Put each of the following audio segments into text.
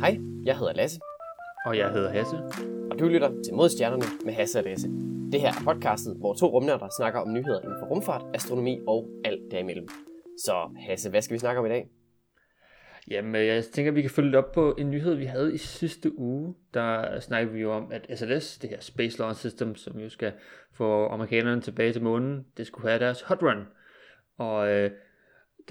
Hej, jeg hedder Lasse, Og jeg hedder Hasse. og du lytter til Modstjernerne med Hasse og Lasse. Det her er podcastet, hvor to rumnørder snakker om nyheder inden for rumfart, astronomi og alt derimellem. Så Hasse, hvad skal vi snakke om i dag? Jamen, øh, jeg tænker, at vi kan følge op på en nyhed, vi havde i sidste uge. Der snakkede vi jo om, at SLS, det her Space Launch System, som jo skal få amerikanerne tilbage til månen, det skulle have deres hot run. Og øh,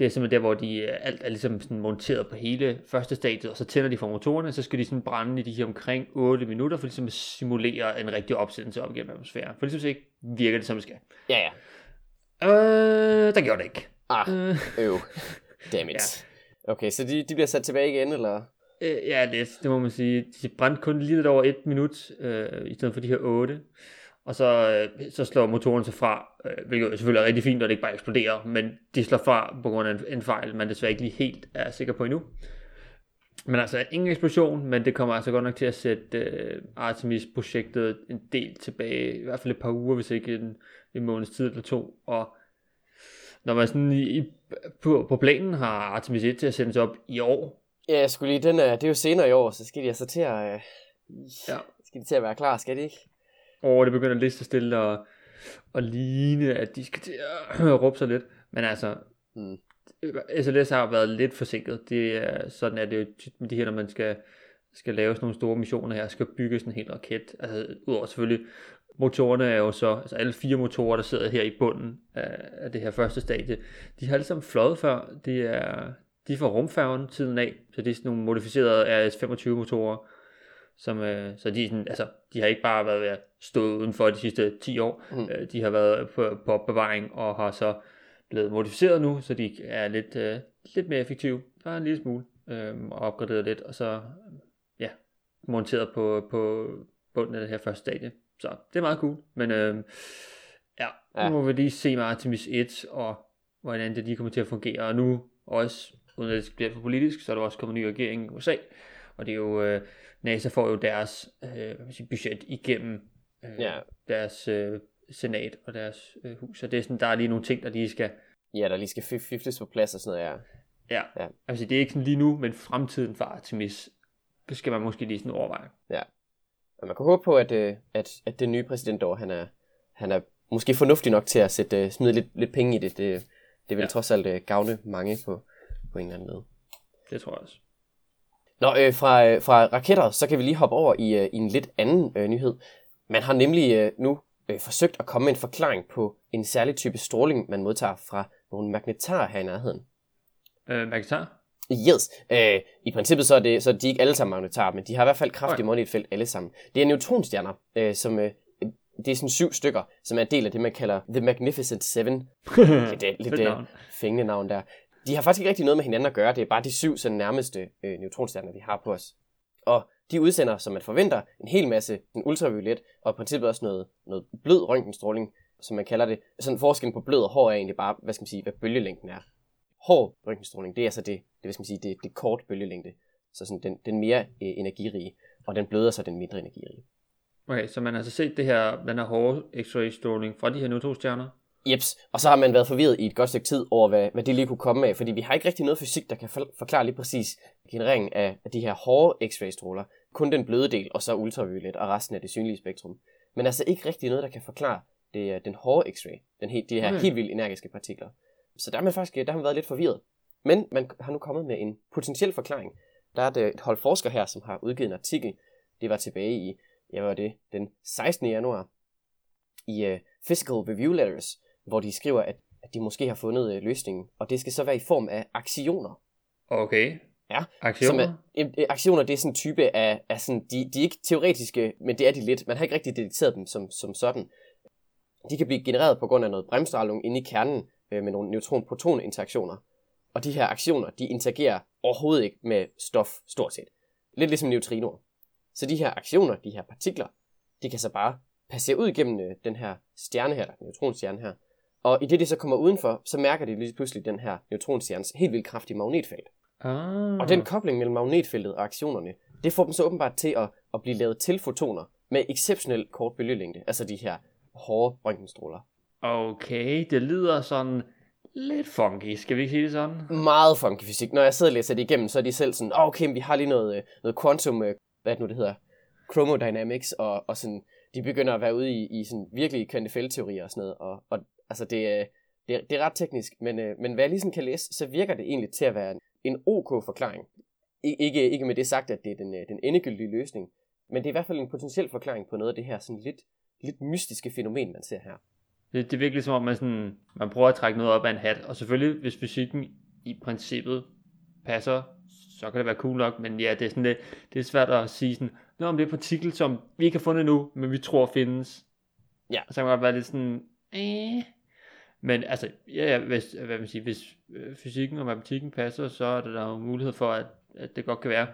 det er simpelthen der, hvor de øh, alt er ligesom sådan monteret på hele første stadiet, og så tænder de for motorerne, så skal de sådan brænde i de her omkring 8 minutter, for ligesom at simulere en rigtig opsendelse op igennem atmosfæren. For ligesom så ikke virker det, som det skal. Ja, ja. Øh, der gjorde det ikke. Ah, Øh, øv. Dammit. Ja. Okay, så de, de bliver sat tilbage igen, eller? Øh, ja, det, det må man sige. De brændte kun lige lidt over et minut, øh, i stedet for de her otte. Og så, øh, så slår motoren sig fra, øh, hvilket jo selvfølgelig er rigtig fint, når det ikke bare eksploderer, men de slår fra på grund af en, en fejl, man desværre ikke lige helt er sikker på endnu. Men altså, ingen eksplosion, men det kommer altså godt nok til at sætte øh, Artemis-projektet en del tilbage, i hvert fald et par uger, hvis ikke en, en måneds tid eller to. Og når man sådan i, i, på, på planen har Artemis 1 til at sendes op i år, Ja, jeg skulle lige, den er, det er jo senere i år, så skal de altså til at, øh, Ja. skal de til at være klar, skal de ikke? Og det begynder lidt så stille og, og ligne, at de skal til at råbe sig lidt. Men altså, Mm. SLS har været lidt forsinket. Det er, sådan er det jo tit med de her, når man skal, skal lave sådan nogle store missioner her, skal bygge sådan en hel raket. Altså, udover selvfølgelig, motorerne er jo så, altså alle fire motorer, der sidder her i bunden af, af det her første stadie, de har alle sammen fløjet før. Det er, de er fra rumfærgen tiden af, så det er sådan nogle modificerede RS-25 motorer, som, øh, så de, sådan, altså, de har ikke bare været ved at stå udenfor de sidste 10 år, Mm. mm. øh, de har været på, på opbevaring og har så blevet modificeret nu, så de er lidt, øh, lidt mere effektive, bare en lille smule, øh, og opgraderet lidt, og så ja, monteret på, på bunden af det her første stadie. Så det er meget cool, men øh, ja, Ja. nu må vi lige se med Artemis 1, og hvordan det lige kommer til at fungere, og nu også, uden at det bliver for politisk, så er der også kommet en ny regering i USA, og det er jo, øh, NASA får jo deres øh, hvad man sige, budget igennem øh, Ja. deres øh, senat og deres øh, hus, så det er sådan, der er lige nogle ting, der lige skal, Ja, der lige skal fif- fifles på plads og sådan noget, ja. ja, Ja. ja. altså det er ikke sådan lige nu, men fremtiden for Artemis, skal man måske lige sådan overveje. Og man kan håbe på, at, øh, at, at den nye præsident dog, han er, han er måske fornuftig nok til at sætte, øh, smide lidt, lidt penge i det. Det, det vil ja. Ja. trods alt øh, gavne mange på, på en eller anden måde. Det tror jeg også. Nå, øh, fra, øh, fra raketter, så kan vi lige hoppe over i, øh, i en lidt anden øh, nyhed. Man har nemlig øh, nu øh, forsøgt at komme med en forklaring på en særlig type stråling, man modtager fra nogle magnetarer her i nærheden. Øh, Magnetar? Yes, øh, i princippet så er, det, så er de ikke alle sammen magnetarer, men de har i hvert fald kraftigt magnetfelt alle sammen. Det er neutronstjerner, øh, som øh, det er sådan syv stykker, som er en del af det, man kalder The Magnificent Seven. Det er lidt øh, fængende navn der. De har faktisk ikke rigtig noget med hinanden at gøre, det er bare de syv sådan nærmeste øh, neutronstjerner, vi har på os. Og de udsender, som man forventer, en hel masse en ultraviolet, og i princippet også noget, noget blød røntgenstråling, som man kalder det. Sådan forskellen på blød og hård er egentlig bare, hvad skal man sige, hvad bølgelængden er. Hård røntgenstråling, det er altså det, det, hvad skal man sige, det, det er kort bølgelængde. Så sådan den, den mere øh, energirige, og den bløde er så den mindre energirige. Okay, så man har altså set det her, den her hårde x-ray stråling fra de her neutronstjerner. Jeps, og så har man været forvirret i et godt stykke tid over, hvad, hvad det lige kunne komme af, fordi vi har ikke rigtig noget fysik, der kan for, forklare lige præcis genereringen af, af de her hårde x-ray stråler. Kun den bløde del, og så ultraviolet og resten af det synlige spektrum. Men altså ikke rigtig noget, der kan forklare det, er den hårde x-ray, den helt, de her Okay. helt vildt energiske partikler. Så der har man faktisk der har man været lidt forvirret. Men man har nu kommet med en potentiel forklaring. Der er et, et hold forskere her, som har udgivet en artikel. Det var tilbage i, hvad var det, den 16. januar i uh, Physical Review Letters, hvor de skriver, at, at de måske har fundet uh, løsningen, og det skal så være i form af aktioner. Okay. Ja, Aktioner? Som er, øh, øh, aktioner, det er sådan en type af, af sådan, de, de er ikke teoretiske, men det er de lidt. Man har ikke rigtig detekteret dem som, som sådan. De kan blive genereret på grund af noget bremsstråling inde i kernen øh, med nogle neutron-proton interaktioner. Og de her aktioner, de interagerer overhovedet ikke med stof, stort set. Lidt ligesom neutrinoer. Så de her aktioner, de her partikler, de kan så bare passere ud igennem øh, den her stjerne her, den neutronstjerne her. Og i det, de så kommer udenfor, så mærker de lige pludselig den her neutronstjernes helt vildt kraftige magnetfelt. Ah. Og den kobling mellem magnetfeltet og aktionerne, det får dem så åbenbart til at, at blive lavet til fotoner med exceptionelt kort bølgelængde, altså de her hårde røntgenstråler. Okay, det lyder sådan lidt funky, skal vi ikke sige det sådan? Meget funky fysik. Når jeg sidder og læser det igennem, så er de selv sådan, oh, okay, vi har lige noget, øh, noget quantum, øh, hvad det nu det hedder, chromodynamics, og, og sådan, de begynder at være ude i, i sådan virkelig kvantefeltteorier og sådan noget, og, og altså det, er, det, er, det er ret teknisk, men, øh, men hvad jeg lige sådan kan læse, så virker det egentlig til at være en, en ok forklaring. I, ikke, ikke med det sagt, at det er den, øh, den endegyldige løsning, men det er i hvert fald en potentiel forklaring på noget af det her sådan lidt, lidt mystiske fænomen, man ser her. Det, det er virkelig som om, man, sådan, man prøver at trække noget op af en hat, og selvfølgelig, hvis fysikken i princippet passer, så kan det være cool nok, men ja, det er, sådan lidt, det er svært at sige sådan, Nå, om det er partikel, som vi ikke har fundet nu, men vi tror findes. Ja. Og så kan man godt være lidt sådan, eh. Men altså, ja, ja hvis, hvad man siger, hvis øh, fysikken og matematikken passer, så er der jo mulighed for, at, at det godt kan være.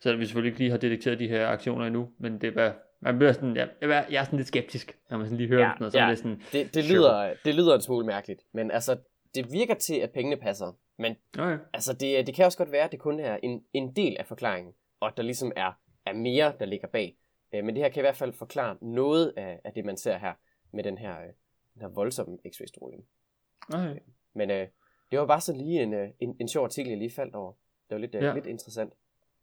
Selvom vi selvfølgelig ikke lige har detekteret de her aktioner endnu, men det er bare, man bliver sådan, ja, jeg, jeg er sådan lidt skeptisk, når man sådan lige hører ja, sådan noget. Så ja. er det, sådan, det, det, lyder, det lyder en smule mærkeligt, men altså, det virker til, at pengene passer. Men okay. altså, det, det kan også godt være, at det kun er en, en del af forklaringen, og at der ligesom er, er mere, der ligger bag. Øh, men det her kan i hvert fald forklare noget af, af det, man ser her med den her, øh, den her voldsomme x-ray-stråling. Okay. Men øh, det var bare så lige en, øh, en, en sjov artikel, jeg lige faldt over. Det var lidt, øh, ja. lidt interessant.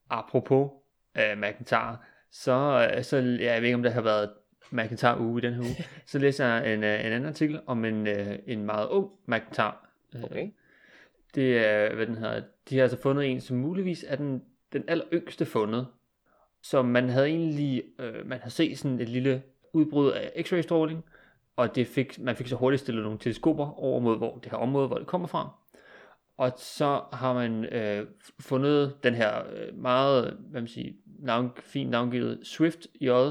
Apropos øh, McIntyre, så, øh, så ja, jeg ved ikke, om der har været McIntyre uge i den her uge, så læser jeg en, en anden artikel om en, en meget ung McIntyre. Okay. Det er, hvad den hedder, de har altså fundet en, som muligvis er den, den aller yngste fundet, som man havde egentlig, øh, man har set sådan et lille udbrud af x-ray stråling, og det fik, man fik så hurtigt stillet nogle teleskoper over mod hvor det her område, hvor det kommer fra. Og så har man øh, fundet den her øh, meget, hvad man siger, navn, fint navngivet Swift J 1818.0-167.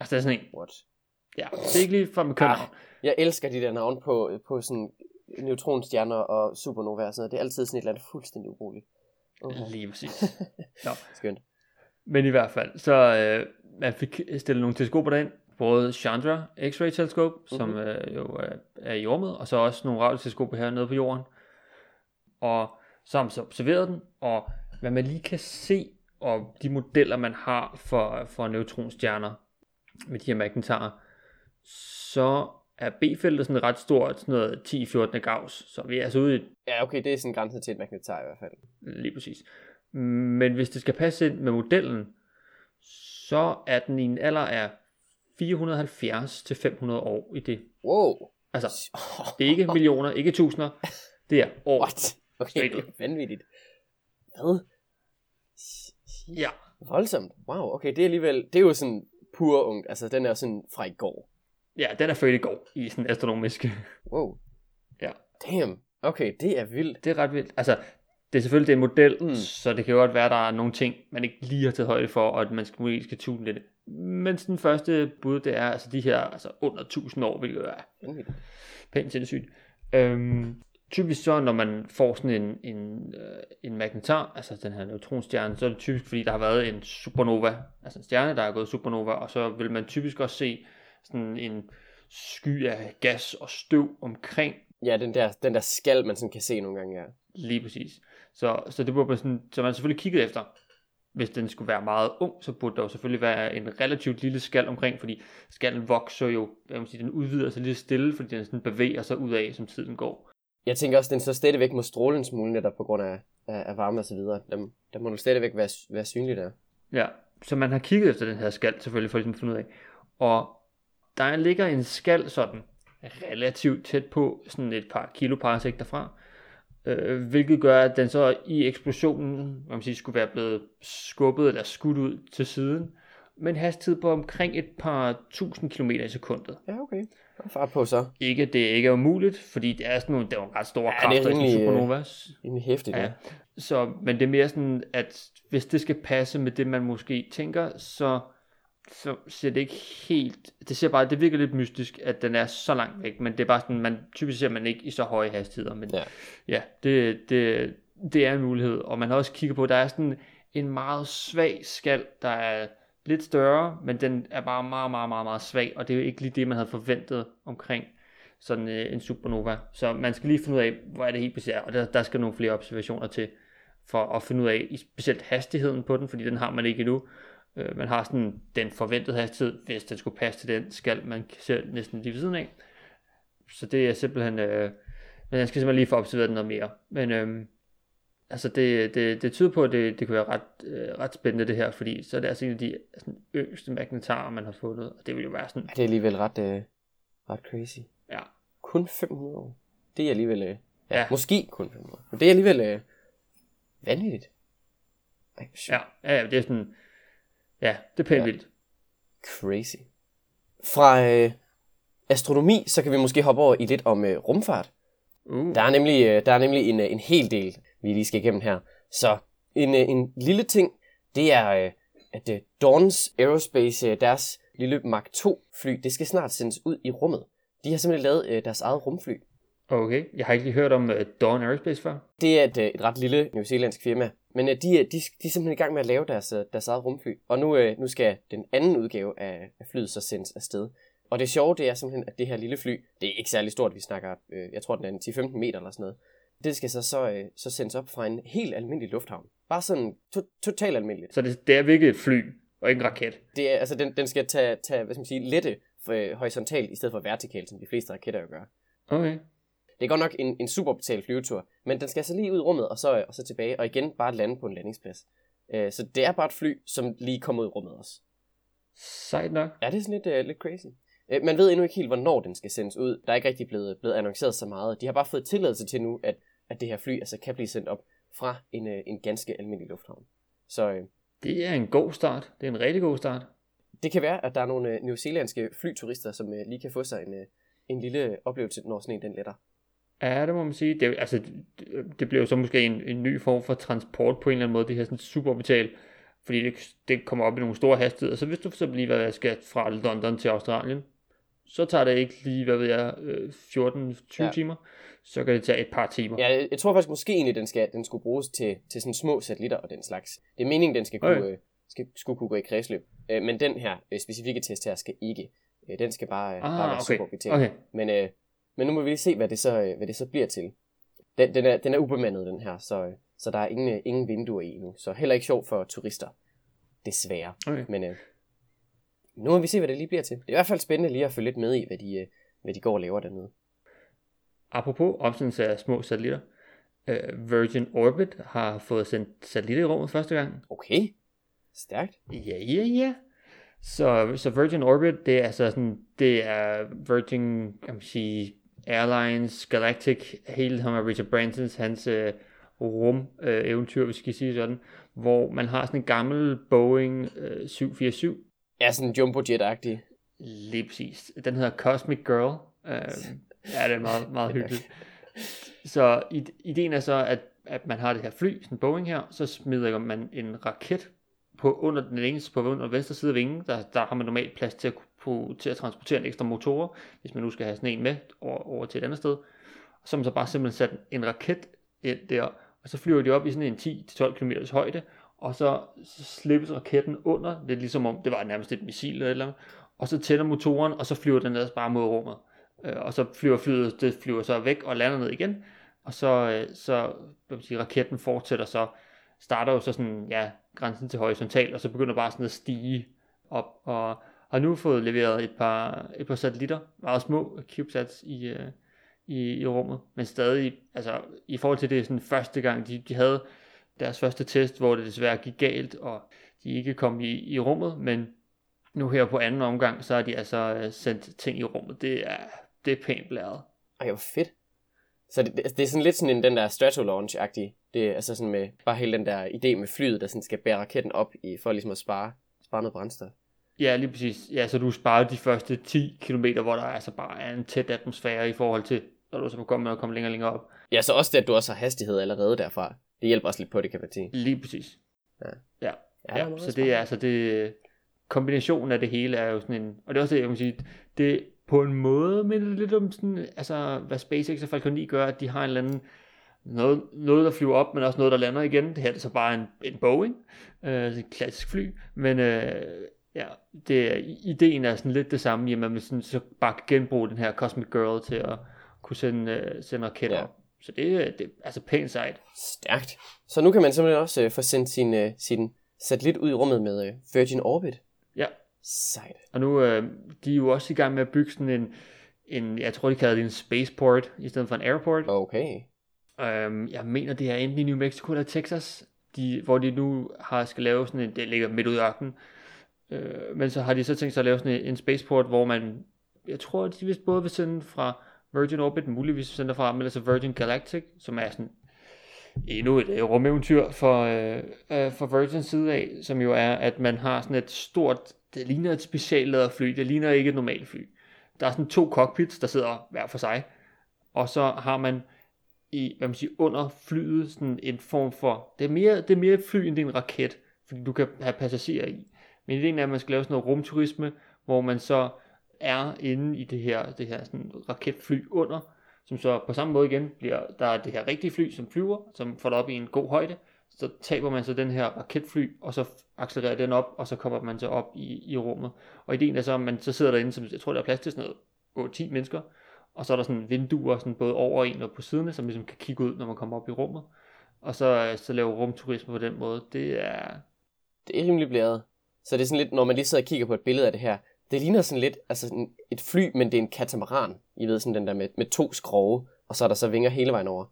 Altså det er sådan en. What? Ja, det er ikke lige fra med. Ah, jeg elsker de der navne på, på sådan neutronstjerner og supernovaer og sådan noget. Det er altid sådan et eller andet fuldstændig ubrugeligt. Okay. Lige præcis. Nå. Skønt. Men i hvert fald, så øh, man fik stillet nogle teleskoper derind, både Chandra X-ray teleskop, mm-hmm. som øh, jo er, er i rummet, og så også nogle radioteleskoper hernede på jorden. Og så har man så observeret den, og hvad man lige kan se, og de modeller, man har for, for neutronstjerner med de her magnetarer, så er B-feltet sådan ret stort, sådan noget 10-14 gauss, så vi er altså ude i... Ja, okay, det er sådan grænsen til et magnetar i hvert fald. Lige præcis. Men hvis det skal passe ind med modellen, så er den i en alder af 470 til 500 år i det. Wow. Altså, det er ikke millioner, ikke tusinder, det er år. What? Okay, det er vanvittigt. Hvad? Ja. Voldsomt. Wow, okay, det er alligevel, det er jo sådan pur ungt, altså den er sådan fra i går. Ja, den er født i går i sådan astronomisk. Wow. Ja. Damn. Okay, det er vildt. Det er ret vildt. Altså, det er selvfølgelig det er en model, mm. så det kan godt være, at der er nogle ting, man ikke lige har taget højde for, og at man skal, måske skal tune lidt. Men den første bud, det er altså de her altså under 1000 år, hvilket er mm. pænt sindssygt. Øhm, typisk så, når man får sådan en, en, øh, en magnetar, altså den her neutronstjerne, så er det typisk, fordi der har været en supernova, altså en stjerne, der er gået supernova, og så vil man typisk også se sådan en sky af gas og støv omkring. Ja, den der, den der skal, man sådan kan se nogle gange, ja. Lige præcis. Så, så det burde sådan, så man selvfølgelig kigget efter, hvis den skulle være meget ung, så burde der jo selvfølgelig være en relativt lille skal omkring, fordi skallen vokser jo, jeg vil sige, den udvider sig lidt stille, fordi den sådan bevæger sig ud af, som tiden går. Jeg tænker også, at den så stadigvæk må stråle en smule netop på grund af, af, af varme og så videre. Der, der må den stadigvæk være, være synlig der. Ja, så man har kigget efter den her skal selvfølgelig for ligesom at finde ud af. Og der ligger en skal sådan relativt tæt på, sådan et par kiloparsek derfra, øh, hvilket gør, at den så i eksplosionen, man sige, skulle være blevet skubbet eller skudt ud til siden, med en hastighed på omkring et par tusind kilometer i sekundet. Ja, okay. Fart på så. Ikke, det er ikke umuligt, fordi det er sådan nogle, det er nogle ret store ja, kræfter i supernovas. Det er hæftigt, ja. ja. Så, men det er mere sådan, at hvis det skal passe med det, man måske tænker, så så ser det ikke helt, det ser bare, det virker lidt mystisk, at den er så langt væk, men det er bare sådan, man typisk ser man ikke i så høje hastigheder, men ja, ja det, det, det er en mulighed, og man har også kigget på, der er sådan en meget svag skal, der er lidt større, men den er bare meget, meget, meget, meget svag, og det er jo ikke lige det, man havde forventet omkring sådan øh, en supernova. Så man skal lige finde ud af, hvor er det helt præcis og der, der skal nogle flere observationer til, for at finde ud af, specielt hastigheden på den, fordi den har man ikke endnu, Øh, man har sådan den forventede hastighed, hvis den skulle passe til den skal man ser næsten lige ved siden af. Så det er simpelthen, øh, men jeg skal simpelthen lige få observeret den noget mere. Men øh, altså det, det, det tyder på, at det, det kunne være ret, øh, ret spændende det her, fordi så er det altså en af de sådan, yngste magnetarer, man har fundet, og det vil jo være sådan... Ja, det er alligevel ret, øh, ret crazy. Ja. Kun 500 år. Det er alligevel... Øh, ja, Ja. måske kun 500 Men det er alligevel øh, vanvittigt. Ej. Ja, ja, det er sådan... Ja, det er pænt Ja. vildt. Crazy. Fra øh, astronomi, så kan vi måske hoppe over i lidt om øh, rumfart. Uh, Der er nemlig, øh, der er nemlig en, øh, en hel del, vi lige skal igennem her. Så en, øh, en lille ting, det er, øh, at øh, Dawns Aerospace, øh, deres lille Mark 2 fly, det skal snart sendes ud i rummet. De har simpelthen lavet øh, deres eget rumfly. Okay, jeg har ikke lige hørt om uh, Dawn Aerospace før. Det er et, øh, et ret lille newzealandsk firma, men øh, de, er- de, de er simpelthen i gang med at lave deres, deres eget rumfly. Og nu, øh, nu skal den anden udgave af, af flyet så sendes afsted. Og det sjove, det er simpelthen, at det her lille fly, det er ikke særlig stort, vi snakker, øh, jeg tror, den er en 10-15 meter eller sådan noget. Det skal så, så, øh, så sendes op fra en helt almindelig lufthavn. Bare sådan to- totalt almindeligt. Så det, det er virkelig et fly, og ikke en raket. Det er, altså, den, den skal tage, tage hvad skal man sige, lette øh, horisontalt i stedet for vertikalt, som de fleste raketter jo gør. Okay. Det er godt nok en, en super betalt flyvetur, men den skal altså lige ud i rummet, og så, og så tilbage, og igen bare lande på en landingsplads. Øh, så det er bare et fly, som lige kommer ud i rummet også. Sejt nok. Ja, det er sådan lidt, uh, lidt crazy. Øh, man ved endnu ikke helt, hvornår den skal sendes ud. Der er ikke rigtig blevet, blevet annonceret så meget. De har bare fået tilladelse til nu, at, at det her fly altså, kan blive sendt op fra en, uh, en ganske almindelig lufthavn. Så øh, Det er en god start. Det er en rigtig god start. det kan være, at der er nogle uh, newzealandske flyturister, som uh, lige kan få sig en, uh, en lille oplevelse, når sådan en den letter. Ja, det må man sige. Det, altså, det, det bliver jo så måske en, en ny form for transport på en eller anden måde, det her sådan superbetal, fordi det, det kommer op i nogle store hastigheder. Så hvis du for eksempel lige hvad jeg skal fra London til Australien, så tager det ikke lige, hvad ved jeg, øh, 14-20 Ja. ja. timer. Så kan det tage et par timer. Ja, jeg, tror faktisk måske egentlig, den, skal, den skulle bruges til, til sådan små satellitter og den slags. Det er meningen, den skal kunne, Okay. øh, skal, skulle kunne gå i kredsløb. Øh, men den her øh, specifikke test her skal ikke. Øh, den skal bare, øh, bare være ah, okay. super betalt. okay. Men, øh, men nu må vi lige se, hvad det så, øh, hvad det så bliver til. Den, den, er, den er ubemandet, den her, så, øh, så der er ingen, øh, ingen vinduer i nu. Så heller ikke sjov for turister. Desværre. okay. Men øh, nu må vi se, hvad det lige bliver til. Det er i hvert fald spændende lige at følge lidt med i, hvad de, hvad de går og laver dernede. Apropos opsendelse af små satellitter. Øh, Virgin Orbit har fået sendt satellitter i rummet første gang. Okay. Stærkt. Ja, ja, ja. Så, så Virgin Orbit, det er altså sådan, det er Virgin, kan man sige, Airlines, Galactic, hele ham af Richard Bransons, hans øh, rum øh, eventyr, hvis vi skal sige sådan, hvor man har sådan en gammel Boeing øh, 747, Ja, sådan jumbo jet-agtig. lige præcis. Den hedder Cosmic Girl. Øh, ja, det er meget, meget hyggeligt. Så id- ideen er så, at, at man har det her fly, sådan en Boeing her, så smider man en raket på under den ene, på under venstre side af vingen, der, der har man normalt plads til at, på, til at transportere en ekstra motor, hvis man nu skal have sådan en med over, over til et andet sted. Og så har man så bare simpelthen sat en raket ind der, og så flyver de op i sådan en 10-12 km højde, og så, så slippes raketten under, lidt ligesom om det var nærmest et missil eller et eller andet, og så tænder motoren, og så flyver den ellers bare mod rummet. Øh, og så flyver flyet, det flyver så væk og lander ned igen, og så, øh, så hvad man sige, raketten fortsætter så, starter jo så sådan, ja, grænsen til horisontal, og så begynder bare sådan at stige op, og har nu fået leveret et par, et par satellitter, meget små CubeSats i, øh, i, i rummet, men stadig, altså i forhold til det sådan første gang, de, de havde deres første test, hvor det desværre gik galt, og de ikke kom i, i rummet, men nu her på anden omgang, så har de altså øh, sendt ting i rummet. Det er, det er pænt blæret. Ej, hvor fedt. Så det, det, det er sådan lidt sådan en, den der stratolaunch-agtig. Det er altså sådan med, bare hele den der idé med flyet, der sådan skal bære raketten op i, for ligesom at spare, spare noget brændstof. Ja, lige præcis. Ja, så du sparer de første 10 km, hvor der altså bare er en tæt atmosfære i forhold til, når du så kommer med at komme længere og længere op. Ja, så også det, at du også har hastighed allerede derfra. Det hjælper også lidt på det, kan man sige. Lige præcis. Ja. Ja, Ja, ja, så det er altså det, kombinationen af det hele er jo sådan en, og det er også det, jeg kan sige, det på en måde minder lidt om sådan, altså hvad SpaceX og Falcon 9 gør, at de har en eller anden, noget, noget der flyver op, men også noget, der lander igen. Det her er så bare en, en Boeing, øh, et klassisk fly, men øh, ja, det, er- ideen er sådan lidt det samme, at man sådan, så bare kan genbruge den her Cosmic Girl til at kunne sende, øh, sende raketter Ja. op. Så det, er- det er altså pænt sejt. Stærkt. Så nu kan man simpelthen også øh, få sendt sin, øh, sin satellit ud i rummet med øh, Virgin Orbit. Ja. Sejt. Og nu øh, de er jo også i gang med at bygge sådan en, en jeg tror de kalder det en spaceport, i stedet for en airport. Okay. Øhm, jeg mener, det er enten i New Mexico eller Texas, de, hvor de nu har skal lave sådan en, det ligger midt ud i ørkenen, øh, men så har de så tænkt sig at lave sådan en, en spaceport, hvor man, jeg tror, de vist både vil sende fra Virgin Orbit, muligvis sende fra, men altså Virgin Galactic, som er sådan endnu et uh, rumeventyr for, øh, øh, for Virgin side af, som jo er, at man har sådan et stort, det ligner et specialladet fly, det ligner ikke et normalt fly. Der er sådan to cockpits, der sidder hver for sig, og så har man i, hvad man siger, under flyet sådan en form for, det er mere, det er mere et fly, end det er en raket, fordi du kan have passagerer i. Men ideen er, at man skal lave sådan noget rumturisme, hvor man så er inde i det her, det her sådan raketfly under, som så på samme måde igen bliver, der er det her rigtige fly, som flyver, som får det op i en god højde, så taber man så den her raketfly, og så accelererer den op, og så kommer man så op i, i rummet. Og ideen er så, at man så sidder derinde, som jeg tror, der er plads til sådan noget 8-10 mennesker, og så er der sådan vinduer sådan både over en og på siderne, som ligesom kan kigge ud, når man kommer op i rummet. Og så, øh, så lave rumturisme på den måde. Det er... Det er rimelig blæret. Så det er sådan lidt, når man lige sidder og kigger på et billede af det her, det ligner sådan lidt, altså sådan et fly, men det er en katamaran. I ved, sådan den der med, med to skrove, og så er der så vinger hele vejen over.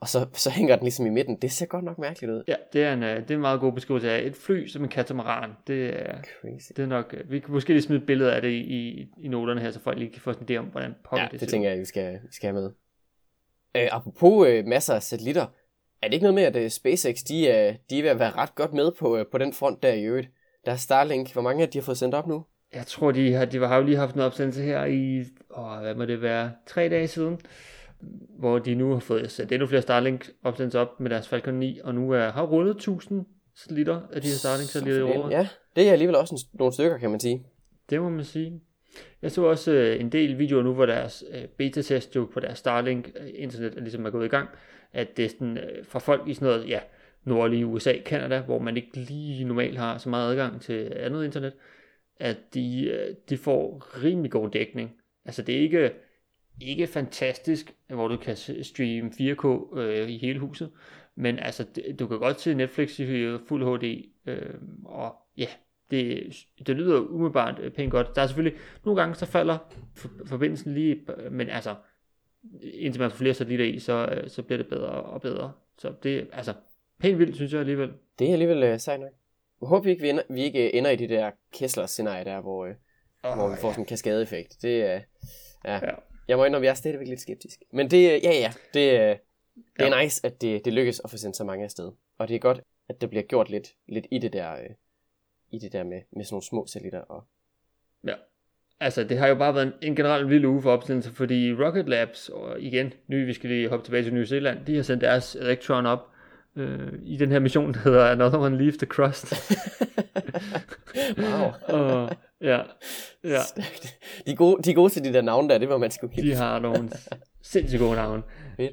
Og så, så hænger den ligesom i midten. Det ser godt nok mærkeligt ud. Ja, det er en, øh, det er en meget god beskrivelse af et fly som en katamaran. Det er, Crazy. det er nok, øh, vi kan måske lige smide et billede af det i, i, noterne her, så folk lige kan få en idé om, hvordan pokker Ja, det det tænker jeg, vi skal, vi skal have med. Øh, apropos øh, masser af satellitter, er det ikke noget med, at øh, SpaceX, de, øh, de er ved at være ret godt med på, øh, på den front der i øvrigt? Der er Starlink. Hvor mange af de har fået sendt op nu? Jeg tror, de har, de har jo lige haft en opsendelse her i, åh, hvad må det være, tre dage siden, hvor de nu har fået sendt endnu flere Starlink opsendelser op med deres Falcon 9, og nu er, har rundet 1000 satellitter af de her Starlink satellitter i rummet. Ja, det er alligevel også en, nogle stykker, kan man sige. Det må man sige. Jeg så også øh, en del videoer nu, hvor deres øh, beta-test jo på deres Starlink-internet er ligesom er gået i gang, at det er sådan, øh, fra folk i sådan noget, ja, nordlige USA, Canada, hvor man ikke lige normalt har så meget adgang til andet internet, at de, øh, de får rimelig god dækning. Altså det er ikke, ikke fantastisk, hvor du kan streame 4K øh, i hele huset, men altså du kan godt se Netflix i fuld øh, HD, øh, og ja, det, det lyder umiddelbart øh, pænt godt. Der er selvfølgelig nogle gange, så falder forbindelsen lige, men altså, indtil man får flere satellitter i, så, så bliver det bedre og bedre. Så det altså pænt vildt, synes jeg alligevel. Det er alligevel øh, sejt nok. Jeg håber ikke, vi ender, vi ikke øh, ender i det der Kessler-scenarie der, hvor, øh, Oh, hvor vi får sådan en kaskadeeffekt. Det er... Øh, ja. Ja. Jeg må indrømme, jeg er stadigvæk lidt skeptisk. Men det, øh, ja ja, det, øh, det er Ja. nice, at det, det lykkes at få sendt så mange afsted. Og det er godt, at der bliver gjort lidt, lidt i det der, øh, i det der med, med sådan nogle små satellitter. Og... Ja. Altså, det har jo bare været en, en generelt vild uge for opstillelse, fordi Rocket Labs, og igen, nu vi skal lige hoppe tilbage til New Zealand, de har sendt deres Electron op øh, i den her mission, der hedder Another One Leaves the Crust. wow. og, ja, ja. De er, gode, de er gode til de der navne der, det var man skulle de give. har nogle sindssygt gode navne.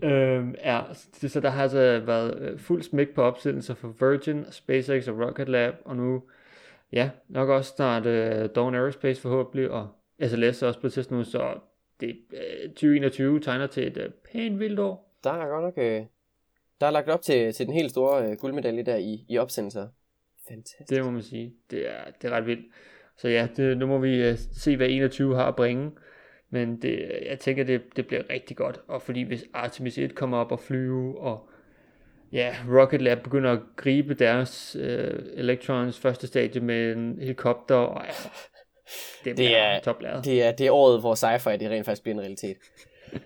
Øhm, ja, så, så der har altså været øh, fuld smæk på opsendelser for Virgin, SpaceX og Rocket Lab, og nu, ja, nok også snart øh, Dawn Aerospace forhåbentlig, og SLS er også på tidspunkt nu, så det, øh, 2021 tegner til et øh, pænt vildt år. Der er godt nok... Øh, der er lagt op til, til den helt store øh, guldmedalje der i, i opsendelser. Fantastisk. Det må man sige. Det er, det er ret vildt. Så ja, det, nu må vi øh, se, hvad 21 har at bringe. Men det, jeg tænker, det, det bliver rigtig godt. Og fordi hvis Artemis 1 kommer op og flyve, og ja, Rocket Lab begynder at gribe deres øh, Electrons første stadie med en helikopter, og altså, det bliver er- toplæret. Det er, det er året, hvor sci-fi det rent faktisk bliver en realitet.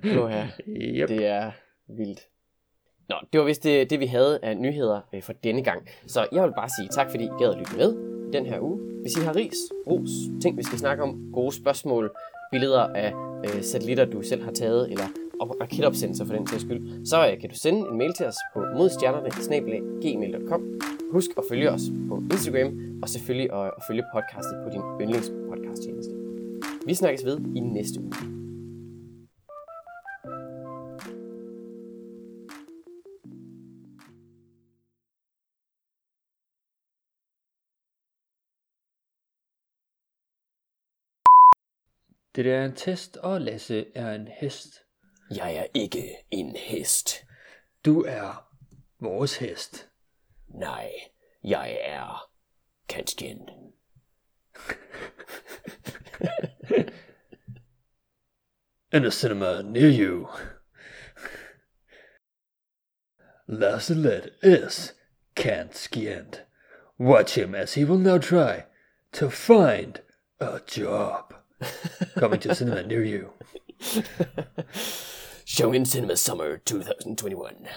Nu her. Yep. Det er vildt. Nå, det var vist det, det vi havde af nyheder øh, for denne gang. Så jeg vil bare sige tak, fordi I gad at lytte med i den her uge. Hvis I har ris, ros, ting vi skal snakke om, gode spørgsmål, billeder af øh, satellitter, du selv har taget, eller op- raketopsendelser for den sags skyld, så øh, kan du sende en mail til os på modstjernerne Husk at følge os på Instagram, og selvfølgelig at, at følge podcastet på din yndlingspodcast-tjeneste. Vi snakkes ved i næste uge. Det der er en test, og Lasse er en hest. Jeg er ikke en hest. Du er vores hest. Nej, jeg er skinned. In a cinema near you. Lacelet is can't skinned. Watch him as he will now try to find a job. Coming to a cinema near you. Show in cinema summer 2021.